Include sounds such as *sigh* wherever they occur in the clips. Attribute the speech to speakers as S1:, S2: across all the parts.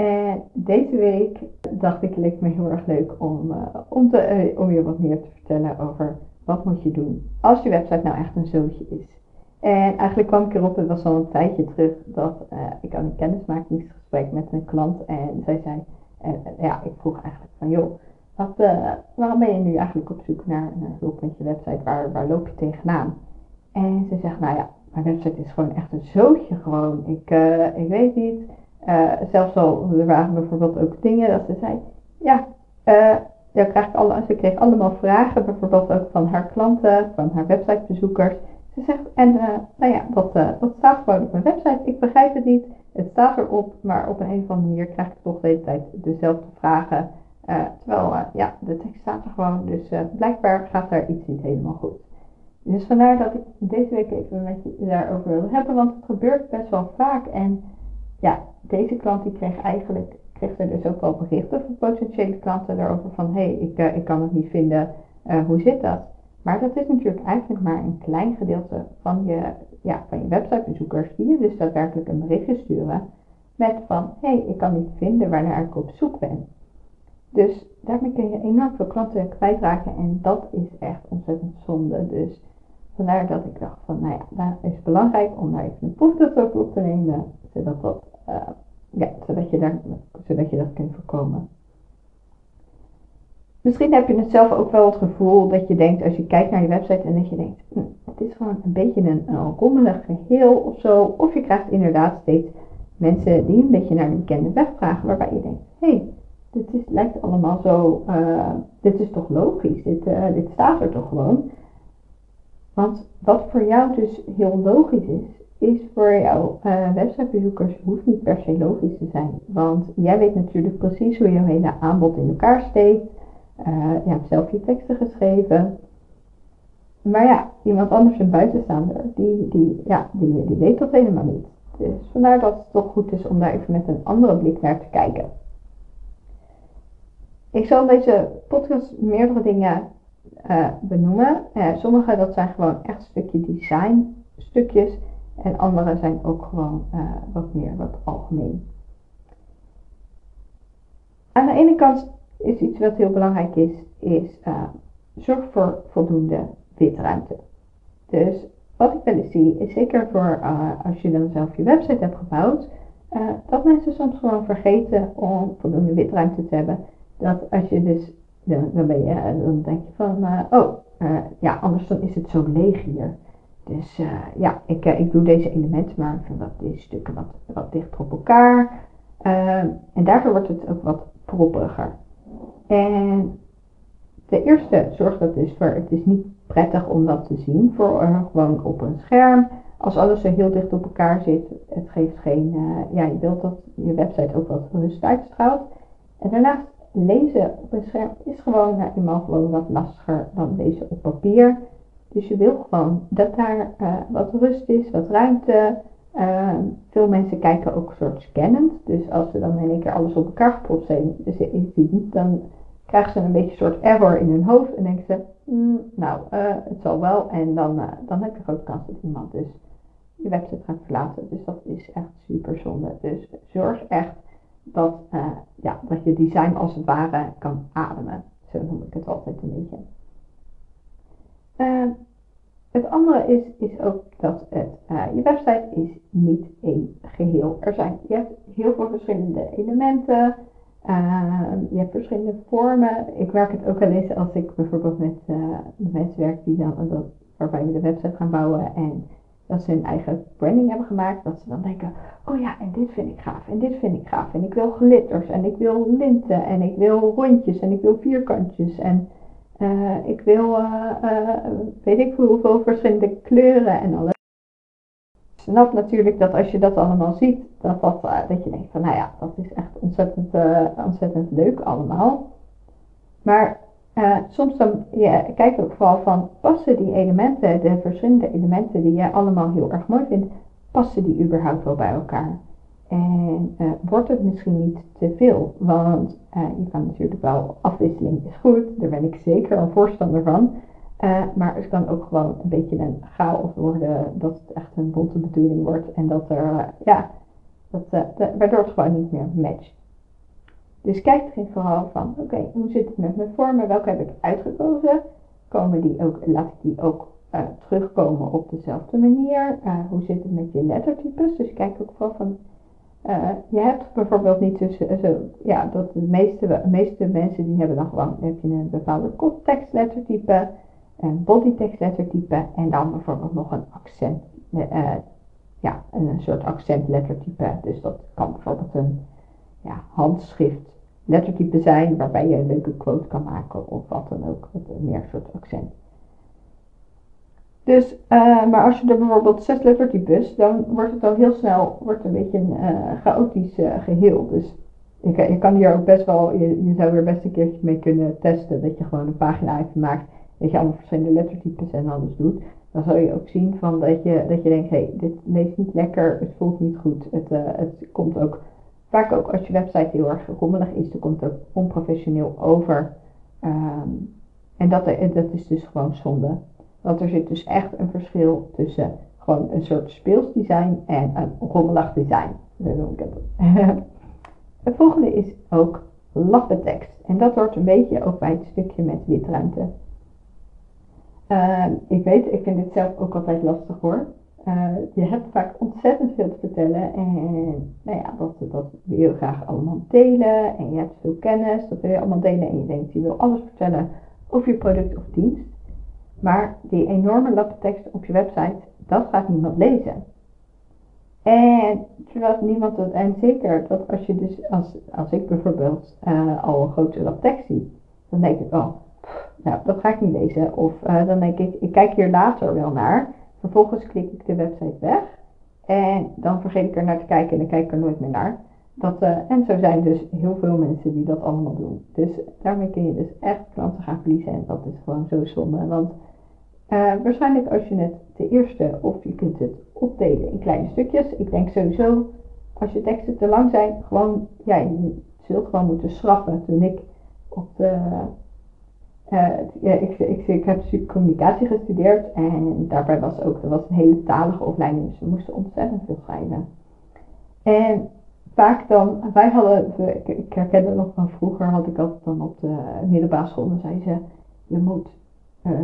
S1: En deze week dacht ik, leek me heel erg leuk om, uh, om, te, uh, om je wat meer te vertellen over wat moet je doen als je website nou echt een zootje is. En eigenlijk kwam ik erop, het was al een tijdje terug, dat uh, ik aan een kennismakingsgesprek met een klant en zij zei, ja, ik vroeg eigenlijk van joh, wat, waarom ben je nu eigenlijk op zoek naar, naar hulp met je website, waar, waar loop je tegenaan? En ze zegt, nou ja, mijn website is gewoon echt een zootje gewoon. Ik, ik weet niet, uh, zelfs al, er waren bijvoorbeeld ook dingen dat ze zei, ja, ja krijg ik alle, ze kreeg allemaal vragen, bijvoorbeeld ook van haar klanten, van haar websitebezoekers. Ze zegt, en uh, nou ja, dat, dat staat gewoon op mijn website, ik begrijp het niet, het staat erop, maar op een, of andere manier krijg ik toch de hele tijd dezelfde vragen. terwijl, ja, de tekst staat er gewoon, dus blijkbaar gaat er iets niet helemaal goed. Dus vandaar dat ik deze week even met je daarover wil hebben, want het gebeurt best wel vaak en ja, deze klant die kreeg eigenlijk, kreeg er dus ook wel berichten van potentiële klanten daarover van hé, hey, ik, uh, ik kan het niet vinden, uh, hoe zit dat? Maar dat is natuurlijk eigenlijk maar een klein gedeelte van je, ja, van je websitebezoekers die je dus daadwerkelijk een berichtje sturen met van hé, hey, ik kan niet vinden waarnaar ik op zoek ben. Dus daarmee kun je enorm veel klanten kwijtraken en dat is echt ontzettend zonde. Dus vandaar dat ik dacht van nou ja, daar is belangrijk om daar even een over op te nemen, zodat dat uh, ja, zodat je, daar, zodat je dat kunt voorkomen. Misschien heb je het zelf ook wel het gevoel dat je denkt, als je kijkt naar je website en dat je denkt, hm, het is gewoon een beetje een, een geheel of zo. Of je krijgt inderdaad steeds mensen die een beetje naar de bekende weg vragen, waarbij je denkt, hé, hey, dit is, lijkt allemaal zo, uh, dit is toch logisch, dit, uh, dit staat er toch gewoon. Want wat voor jou dus heel logisch is, is voor jouw uh, websitebezoekers hoeft niet per se logisch te zijn. Want jij weet natuurlijk precies hoe jouw hele aanbod in elkaar steekt. Uh, je hebt zelf je teksten geschreven. Maar ja, iemand anders, een buitenstaander, die, die, ja, die, die weet dat helemaal niet. Dus vandaar dat het toch goed is om daar even met een andere blik naar te kijken. Ik zal deze podcast meerdere dingen uh, benoemen. sommige dat zijn gewoon echt stukje design stukjes. En andere zijn ook gewoon uh, wat meer wat algemeen. Aan de ene kant is iets wat heel belangrijk is, is uh, zorg voor voldoende witruimte. Dus wat ik wel eens zie, is zeker voor uh, als je dan zelf je website hebt gebouwd, dat mensen soms gewoon vergeten om voldoende witruimte te hebben. Dat als je dus, dan, dan ben je, dan denk je van, oh, ja, anders dan is het zo leeg hier. Dus uh, ja, ik, uh, ik doe deze elementen maar vind dat deze stukken wat, wat dichter op elkaar. Uh, en daardoor wordt het ook wat propperiger. En de eerste zorg dat dus voor, het is niet prettig om dat te zien voor gewoon op een scherm. Als alles zo heel dicht op elkaar zit, het geeft geen, ja je wilt dat je website ook wat rust uitstraalt. En daarnaast lezen op een scherm is gewoon nou, gewoon wat lastiger dan lezen op papier. Dus je wil gewoon dat daar uh, wat rust is, wat ruimte. Uh, veel mensen kijken ook soort scannend. Dus als ze dan in één keer alles op elkaar gepropt zijn, dan krijgen ze een beetje een soort error in hun hoofd. En denken ze, mm, nou, uh, het zal wel. En dan, dan heb je grote kans dat iemand dus je website gaat verlaten. Dus dat is echt super zonde. Dus zorg echt dat, ja, dat je design als het ware kan ademen. Zo noem ik het altijd een beetje. Uh, het andere is, is ook dat het, uh, je website is niet één geheel. Er zijn, je hebt heel veel verschillende elementen. Uh, je hebt verschillende vormen. Ik werk het ook wel eens als ik bijvoorbeeld met mensen werk die dan, dat, waarbij we de website gaan bouwen en dat ze hun eigen branding hebben gemaakt. Dat ze dan denken, oh ja, en dit vind ik gaaf, en dit vind ik gaaf. En ik wil glitters, en ik wil linten, en ik wil rondjes, en ik wil vierkantjes. En uh, ik wil, uh, uh, weet ik hoeveel verschillende kleuren en alles. Ik snap natuurlijk dat als je dat allemaal ziet, dat, dat, dat je denkt van, nou ja, dat is echt ontzettend, ontzettend leuk allemaal. Maar soms dan kijk ook vooral van, passen die elementen, de verschillende elementen die jij allemaal heel erg mooi vindt, passen die überhaupt wel bij elkaar? En uh, wordt het misschien niet te veel? Want uh, je kan natuurlijk wel, afwisseling is goed, daar ben ik zeker een voorstander van. Uh, maar het kan ook gewoon een beetje een chaos worden, dat het echt een bonte bedoeling wordt en dat er, ja, dat, waardoor het gewoon niet meer matcht. Dus kijk erin vooral van, oké, hoe zit het met mijn vormen? Welke heb ik uitgekozen? Komen die ook, laat ik die ook terugkomen op dezelfde manier? Hoe zit het met je lettertypes? Dus kijk ook vooral van, uh, je hebt bijvoorbeeld niet tussen, zo, ja, dat de meeste, meeste mensen die hebben dan gewoon, heb je een bepaalde lettertype, een lettertype en dan bijvoorbeeld nog een accent, ja, een soort accentlettertype. Dus dat kan bijvoorbeeld een ja, handschrift lettertype zijn waarbij je een leuke quote kan maken of wat dan ook, een meer soort accent. Dus, uh, maar als je er bijvoorbeeld zes lettertypes, dan wordt het al heel snel wordt een beetje een uh, chaotisch uh, geheel. Dus je, je, kan hier ook best wel, je, zou er best een keertje mee kunnen testen, dat je gewoon een pagina even maakt, dat je allemaal verschillende lettertypes en alles doet. Dan zal je ook zien van dat je, dat je denkt, hé, hey, dit leest niet lekker, het voelt niet goed, het, het komt ook Vaak ook als je website heel erg rommelig is, dan komt het onprofessioneel over. Um, en dat, dat is dus gewoon zonde. Want er zit dus echt een verschil tussen gewoon een soort speels design en een rommelig design. Zo noem ik het. *laughs* het volgende is ook lappentekst. En dat hoort een beetje ook bij het stukje met witruimte. Uh, ik weet, ik vind dit zelf ook altijd lastig hoor. Uh, je hebt vaak ontzettend veel te vertellen en nou ja, dat, dat wil je graag allemaal delen en je hebt veel kennis, dat wil je allemaal delen en je denkt je wil alles vertellen over je product of dienst. Maar die enorme lappe tekst op je website, dat gaat niemand lezen. En niemand dat, en zeker dat als je dus, als, als ik bijvoorbeeld uh, al een grote lap tekst zie, dan denk ik, oh, nou, dat ga ik niet lezen. Of uh, dan denk ik, ik kijk hier later wel naar. Vervolgens klik ik de website weg. En dan vergeet ik er naar te kijken en dan kijk ik er nooit meer naar. Dat, uh, en zo zijn dus heel veel mensen die dat allemaal doen. Dus daarmee kun je dus echt klanten gaan verliezen. En dat is gewoon zo zonde. Want uh, waarschijnlijk als je het de eerste of je kunt het opdelen in kleine stukjes. Ik denk sowieso als je teksten te lang zijn, gewoon, ja, je zult gewoon moeten schrappen. Toen ik op de uh, ja, ik, ik, ik heb communicatie gestudeerd en daarbij was ook, dat was een hele talige opleiding, dus we moesten ontzettend veel schrijven. En vaak dan, wij hadden, ik, ik herken het nog van vroeger, had ik altijd dan op de middelbare school, dan zei ze, je moet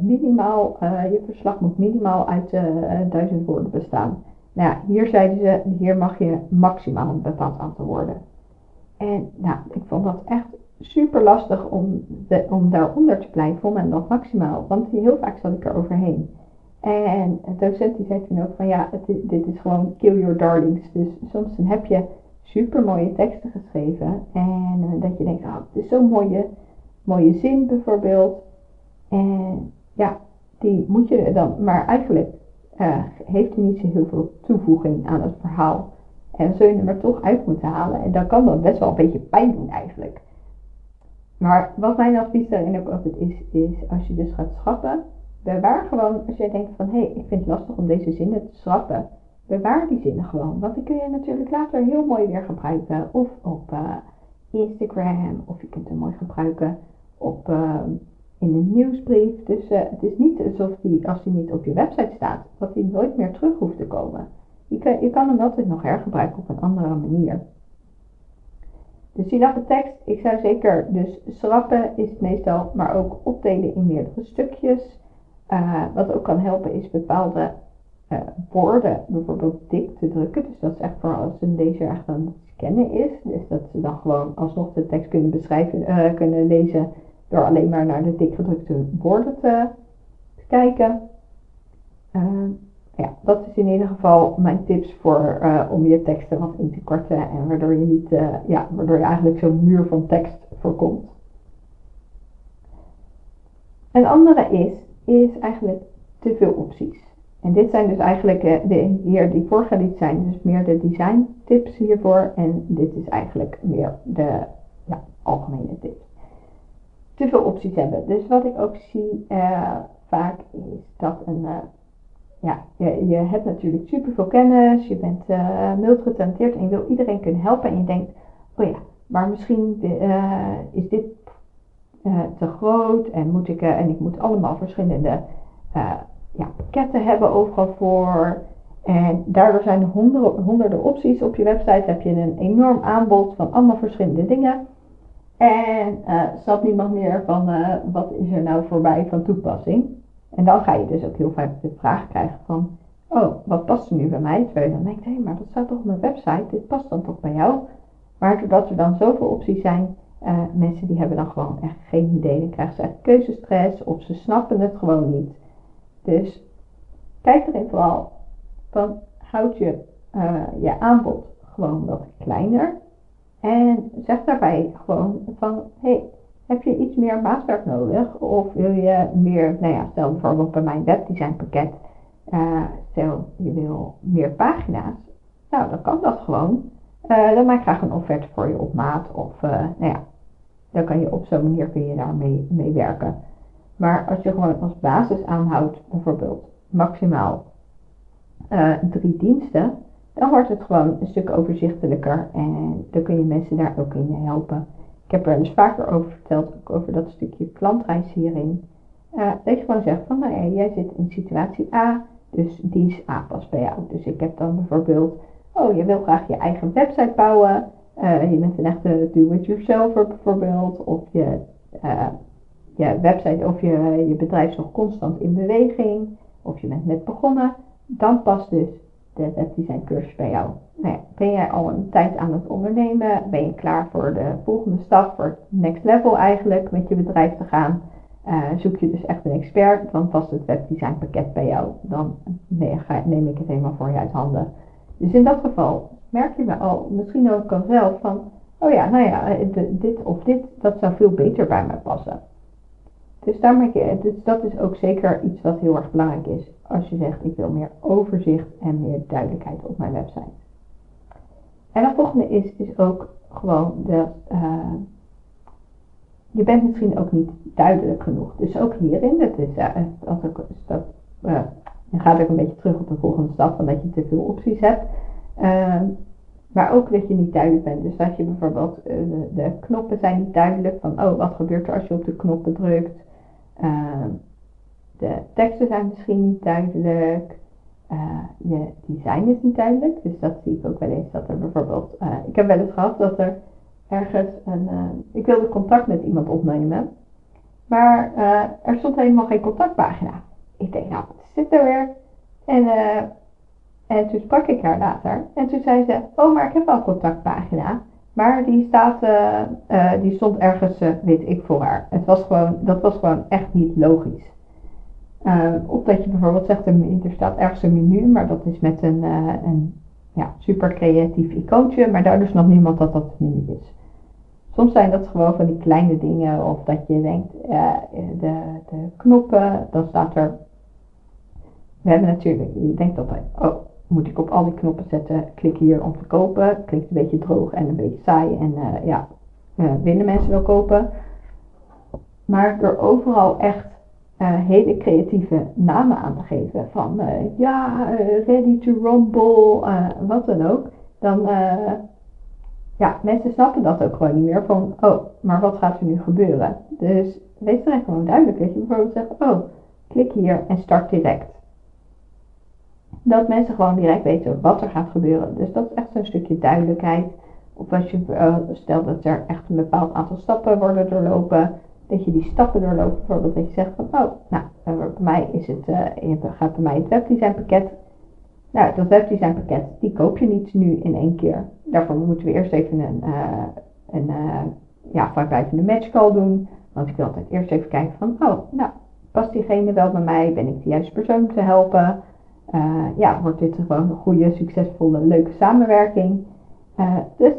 S1: minimaal, uh, je verslag moet minimaal uit duizend woorden bestaan. Nou ja, hier zeiden ze, hier mag je maximaal een bepaald aantal woorden. En nou, ik vond dat echt super lastig om, de, om daaronder te blijven, en nog maximaal, want heel vaak zat ik er overheen. En de docent die zei toen ook van ja, het dit is gewoon kill your darlings. Dus soms dan heb je super mooie teksten geschreven en dat je denkt, oh, het is zo'n mooie, mooie zin bijvoorbeeld. En ja, die moet je dan, maar eigenlijk uh, heeft hij niet zo heel veel toevoeging aan het verhaal. En zul je hem er toch uit moeten halen. En dan kan dat best wel een beetje pijn doen eigenlijk. Maar wat mijn advies daarin ook altijd is, is als je dus gaat schrappen, bewaar gewoon, als jij denkt van hé, hey, ik vind het lastig om deze zinnen te schrappen, bewaar die zinnen gewoon. Want die kun je natuurlijk later heel mooi weer gebruiken. Of op uh, Instagram, of je kunt hem mooi gebruiken op, uh, in een nieuwsbrief. Dus uh, het is niet alsof die, als die niet op je website staat, dat die nooit meer terug hoeft te komen. Je kan, je kan hem altijd nog hergebruiken op een andere manier. Dus die lappe tekst, ik zou zeker dus schrappen is het meestal, maar ook opdelen in meerdere stukjes. Uh, wat ook kan helpen is bepaalde uh, woorden bijvoorbeeld dik te drukken. Dus dat is echt voor als een lezer echt aan het scannen is. Dus dat ze dan gewoon alsnog de tekst kunnen beschrijven, kunnen lezen door alleen maar naar de dik gedrukte woorden te, te kijken ja, dat is in ieder geval mijn tips voor uh, om je teksten wat in te korten en waardoor je niet, uh, ja, waardoor je eigenlijk zo'n muur van tekst voorkomt. Een andere is, is eigenlijk te veel opties. En dit zijn dus eigenlijk, uh, de, hier die vorige zijn dus meer de design tips hiervoor en dit is eigenlijk meer de ja, algemene tips. Te veel opties hebben. Dus wat ik ook zie uh, vaak is dat een, uh, ja, je, je hebt natuurlijk superveel kennis, je bent uh, multigetalenteerd en je wil iedereen kunnen helpen en je denkt, oh ja, maar misschien is dit te groot en moet ik, en ik moet allemaal verschillende ja, pakketten hebben overal voor. En daardoor zijn er honderden, honderden opties op je website. Heb je een enorm aanbod van allemaal verschillende dingen. En uh, zat niemand meer van uh, wat is er nou voorbij van toepassing. En dan ga je dus ook heel vaak de vraag krijgen van, oh, wat past er nu bij mij? Terwijl je dan denkt, hé, hey, maar dat staat toch op mijn website, dit past dan toch bij jou? Maar doordat er dan zoveel opties zijn, uh, mensen die hebben dan gewoon echt geen idee. Dan krijgen ze echt keuzestress of ze snappen het gewoon niet. Dus kijk erin vooral van, houd je je aanbod gewoon wat kleiner. En zeg daarbij gewoon van, hey, heb je iets meer maatwerk nodig? Of wil je meer, nou ja, stel bijvoorbeeld bij mijn webdesign pakket, uh, stel je wil meer pagina's. Nou, dan kan dat gewoon. Uh, dan maak ik graag een offerte voor je op maat. Of, uh, nou ja, dan kan je op zo'n manier kun je daarmee mee werken. Maar als je gewoon als basis aanhoudt, bijvoorbeeld maximaal drie diensten, dan wordt het gewoon een stuk overzichtelijker en dan kun je mensen daar ook in helpen. Ik heb er dus vaker over verteld, ook over dat stukje klantreis hierin. Uh, dat je gewoon zegt van, nou ja, jij zit in situatie A, dus dienst A past bij jou. Dus ik heb dan bijvoorbeeld, oh, je wil graag je eigen website bouwen. Uh, je bent een echte do-it-yourselfer bijvoorbeeld, of je, je website of je, je bedrijf is nog constant in beweging, of je bent net begonnen. Dan past dus de webdesign cursus bij jou. Nou ben jij al een tijd aan het ondernemen? Ben je klaar voor de volgende stap, voor het next level eigenlijk, met je bedrijf te gaan? Uh, zoek je dus echt een expert, dan past het webdesign pakket bij jou. Dan neem ik het helemaal voor je uit handen. Dus in dat geval merk je al, misschien ook al zelf van, oh ja, nou ja, dit of dit, dat zou veel beter bij mij passen. Dus, daarmee, dus dat is ook zeker iets wat heel erg belangrijk is als je zegt ik wil meer overzicht en meer duidelijkheid op mijn website. En het volgende is, is ook gewoon de, uh, je bent misschien ook niet duidelijk genoeg. Dus ook hierin, dat is, uh, als ik, dat, dan gaat ook een beetje terug op de volgende stap, van dat je te veel opties hebt. Maar ook dat je niet duidelijk bent. Dus dat je bijvoorbeeld, de, de, knoppen zijn niet duidelijk van, oh, wat gebeurt er als je op de knoppen drukt? Ehm, de teksten zijn misschien niet duidelijk. Uh, je design is niet duidelijk. Dus dat zie ik ook wel eens. Dat er bijvoorbeeld, uh, ik heb wel eens gehad dat er ergens een, ik wilde contact met iemand opnemen. Maar er stond helemaal geen contactpagina. Ik denk, nou, wat zit er weer? En, en toen sprak ik haar later. En toen zei ze, oh, maar ik heb wel een contactpagina. Maar die staat, die stond ergens, weet ik voor haar. Het was gewoon, dat was gewoon echt niet logisch. Of dat je bijvoorbeeld zegt, er staat ergens een menu, maar dat is met een, een ja, super creatief icoontje, maar daar is nog niemand dat dat menu is. Soms zijn dat gewoon van die kleine dingen, of dat je denkt, de, de knoppen, dan staat er, we hebben natuurlijk, je denkt altijd, oh, moet ik op al die knoppen zetten, klik hier om te kopen, klinkt een beetje droog en een beetje saai en ja, willen mensen wel kopen. Maar door overal echt uh, hele creatieve namen aan te geven. Van uh, ja, uh, ready to rumble, wat dan ook. Dan, ja, mensen snappen dat ook gewoon niet meer. Van, oh, maar wat gaat er nu gebeuren? Dus wees er echt gewoon duidelijk. Dat je bijvoorbeeld zegt, oh, klik hier en start direct. Dat mensen gewoon direct weten wat er gaat gebeuren. Dus dat is echt zo'n stukje duidelijkheid. Of als je stelt dat er echt een bepaald aantal stappen worden doorlopen dat je die stappen doorloopt. Bijvoorbeeld dat je zegt van, oh, nou, eh, bij mij is het, je gaat bij mij het webdesign pakket. Nou, dat webdesign pakket, die koop je niet nu in één keer. Daarvoor moeten we eerst even een, een ja, vrijblijvende match call doen. Want ik wil altijd eerst even kijken van, oh, nou, past diegene wel bij mij? Ben ik de juiste persoon te helpen? Ja, wordt dit gewoon een goede, succesvolle, leuke samenwerking? dus,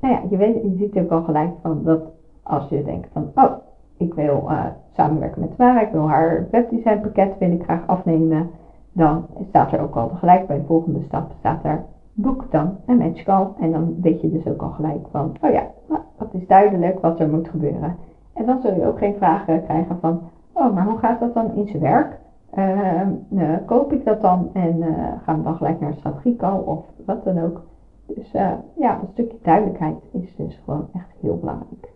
S1: nou ja, je, weet, je ziet ook al gelijk van dat als je denkt van, oh, ik wil uh, samenwerken met Tamara, ik wil haar webdesign pakket wil ik graag afnemen, dan staat er ook al gelijk bij de volgende stap, staat er boek dan een matchcall. En dan weet je dus ook al gelijk van, oh ja, dat is duidelijk wat er moet gebeuren. En dan zul je ook geen vragen krijgen van, oh, maar hoe gaat dat dan in zijn werk? Uh, koop ik dat dan en uh, gaan we dan gelijk naar strategiecall of wat dan ook. Dus uh, ja, een stukje duidelijkheid is dus gewoon echt heel belangrijk.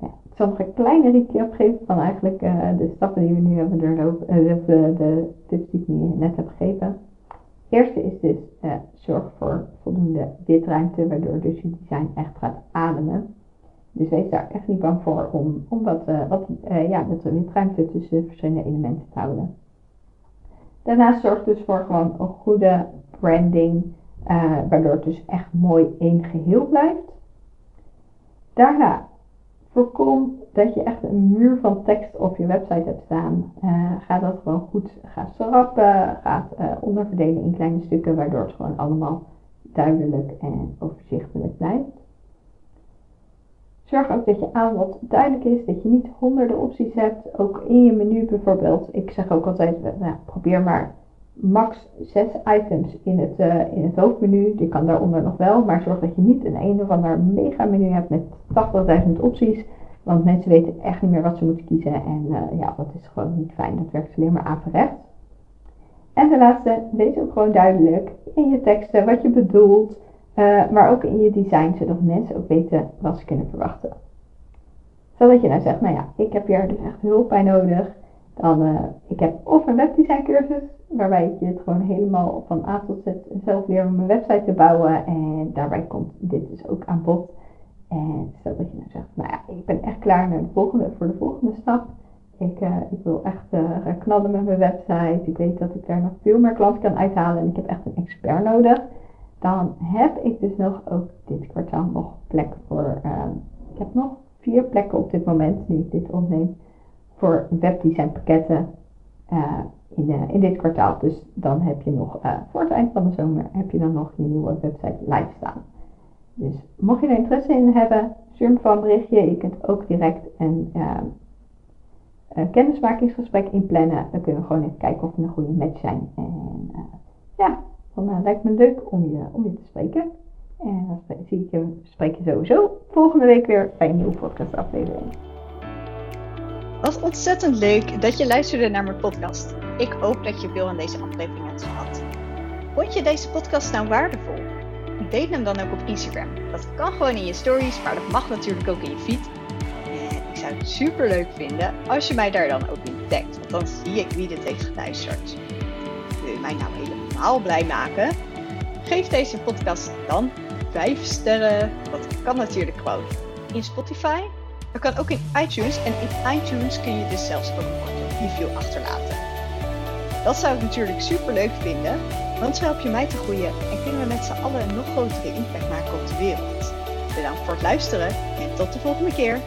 S1: Ja, ik zal nog een kleine recap geven van eigenlijk de stappen die we nu hebben doorlopen, de, de tips die ik nu net heb gegeven. Eerste is dus zorg voor voldoende witruimte, waardoor dus je design echt gaat ademen. Dus wees daar echt niet bang voor om, om wat, uh, wat uh, ja, witruimte tussen verschillende elementen te houden. Daarnaast zorg dus voor gewoon een goede branding, uh, waardoor het dus echt mooi één geheel blijft. Daarna voorkom dat je echt een muur van tekst op je website hebt staan. ga dat gewoon goed gaan schrappen, ga het onderverdelen in kleine stukken, waardoor het gewoon allemaal duidelijk en overzichtelijk blijft. Zorg ook dat je aanbod duidelijk is, dat je niet honderden opties hebt. Ook in je menu bijvoorbeeld. Ik zeg ook altijd, nou, probeer maar max 6 items in het, uh, in het hoofdmenu. Je kan daaronder nog wel, maar zorg dat je niet een een of ander mega menu hebt met 80.000 opties. Want mensen weten echt niet meer wat ze moeten kiezen. En uh, ja, dat is gewoon niet fijn. Dat werkt alleen maar averecht. En ten laatste, wees ook gewoon duidelijk in je teksten wat je bedoelt. Uh, maar ook in je design, zodat mensen ook weten wat ze kunnen verwachten. Stel dat je nou zegt, nou ja, ik heb hier dus echt hulp bij nodig. Dan, uh, ik heb of een webdesign cursus, waarbij ik je het gewoon helemaal van A tot Z zelf leer om een website te bouwen. En daarbij komt dit dus ook aan bod. En stel dat je nou zegt, nou ja, ik ben echt klaar naar de volgende, voor de volgende stap. Ik, uh, ik wil echt knallen met mijn website. Ik weet dat ik daar nog veel meer klanten kan uithalen. En ik heb echt een expert nodig dan heb ik dus nog ook dit kwartaal nog plek voor. Uh, ik heb nog vier plekken op dit moment, nu ik dit opneem, voor webdesign pakketten uh, in, uh, in dit kwartaal. Dus dan heb je nog uh, voor het eind van de zomer heb je dan nog je nieuwe website live staan. Dus mocht je er interesse in hebben, stuur me van berichtje. Je kunt ook direct een, een kennismakingsgesprek inplannen. Dan kunnen we gewoon even kijken of we een goede match zijn. En ja, dan uh, lijkt me leuk om je, om je te spreken. En dan zie ik je, spreek je sowieso volgende week weer bij een nieuwe podcastaflevering.
S2: Wat ontzettend leuk dat je luisterde naar mijn podcast. Ik hoop dat je veel aan deze aflevering hebt gehad. Vond je deze podcast nou waardevol? Deel hem dan ook op Instagram. Dat kan gewoon in je stories, maar dat mag natuurlijk ook in je feed. En ik zou het super leuk vinden als je mij daar dan ook in tagt, want dan zie ik wie dit heeft geluisterd. Wil je mij nou helemaal helemaal blij maken? Geef deze podcast dan 5 sterren. Dat kan natuurlijk gewoon in Spotify. Dat kan ook in iTunes. En in iTunes kun je dus zelfs ook een korte review achterlaten. Dat zou ik natuurlijk super leuk vinden. Want zo help je mij te groeien en kunnen we met z'n allen een nog grotere impact maken op de wereld. Bedankt voor het luisteren en tot de volgende keer.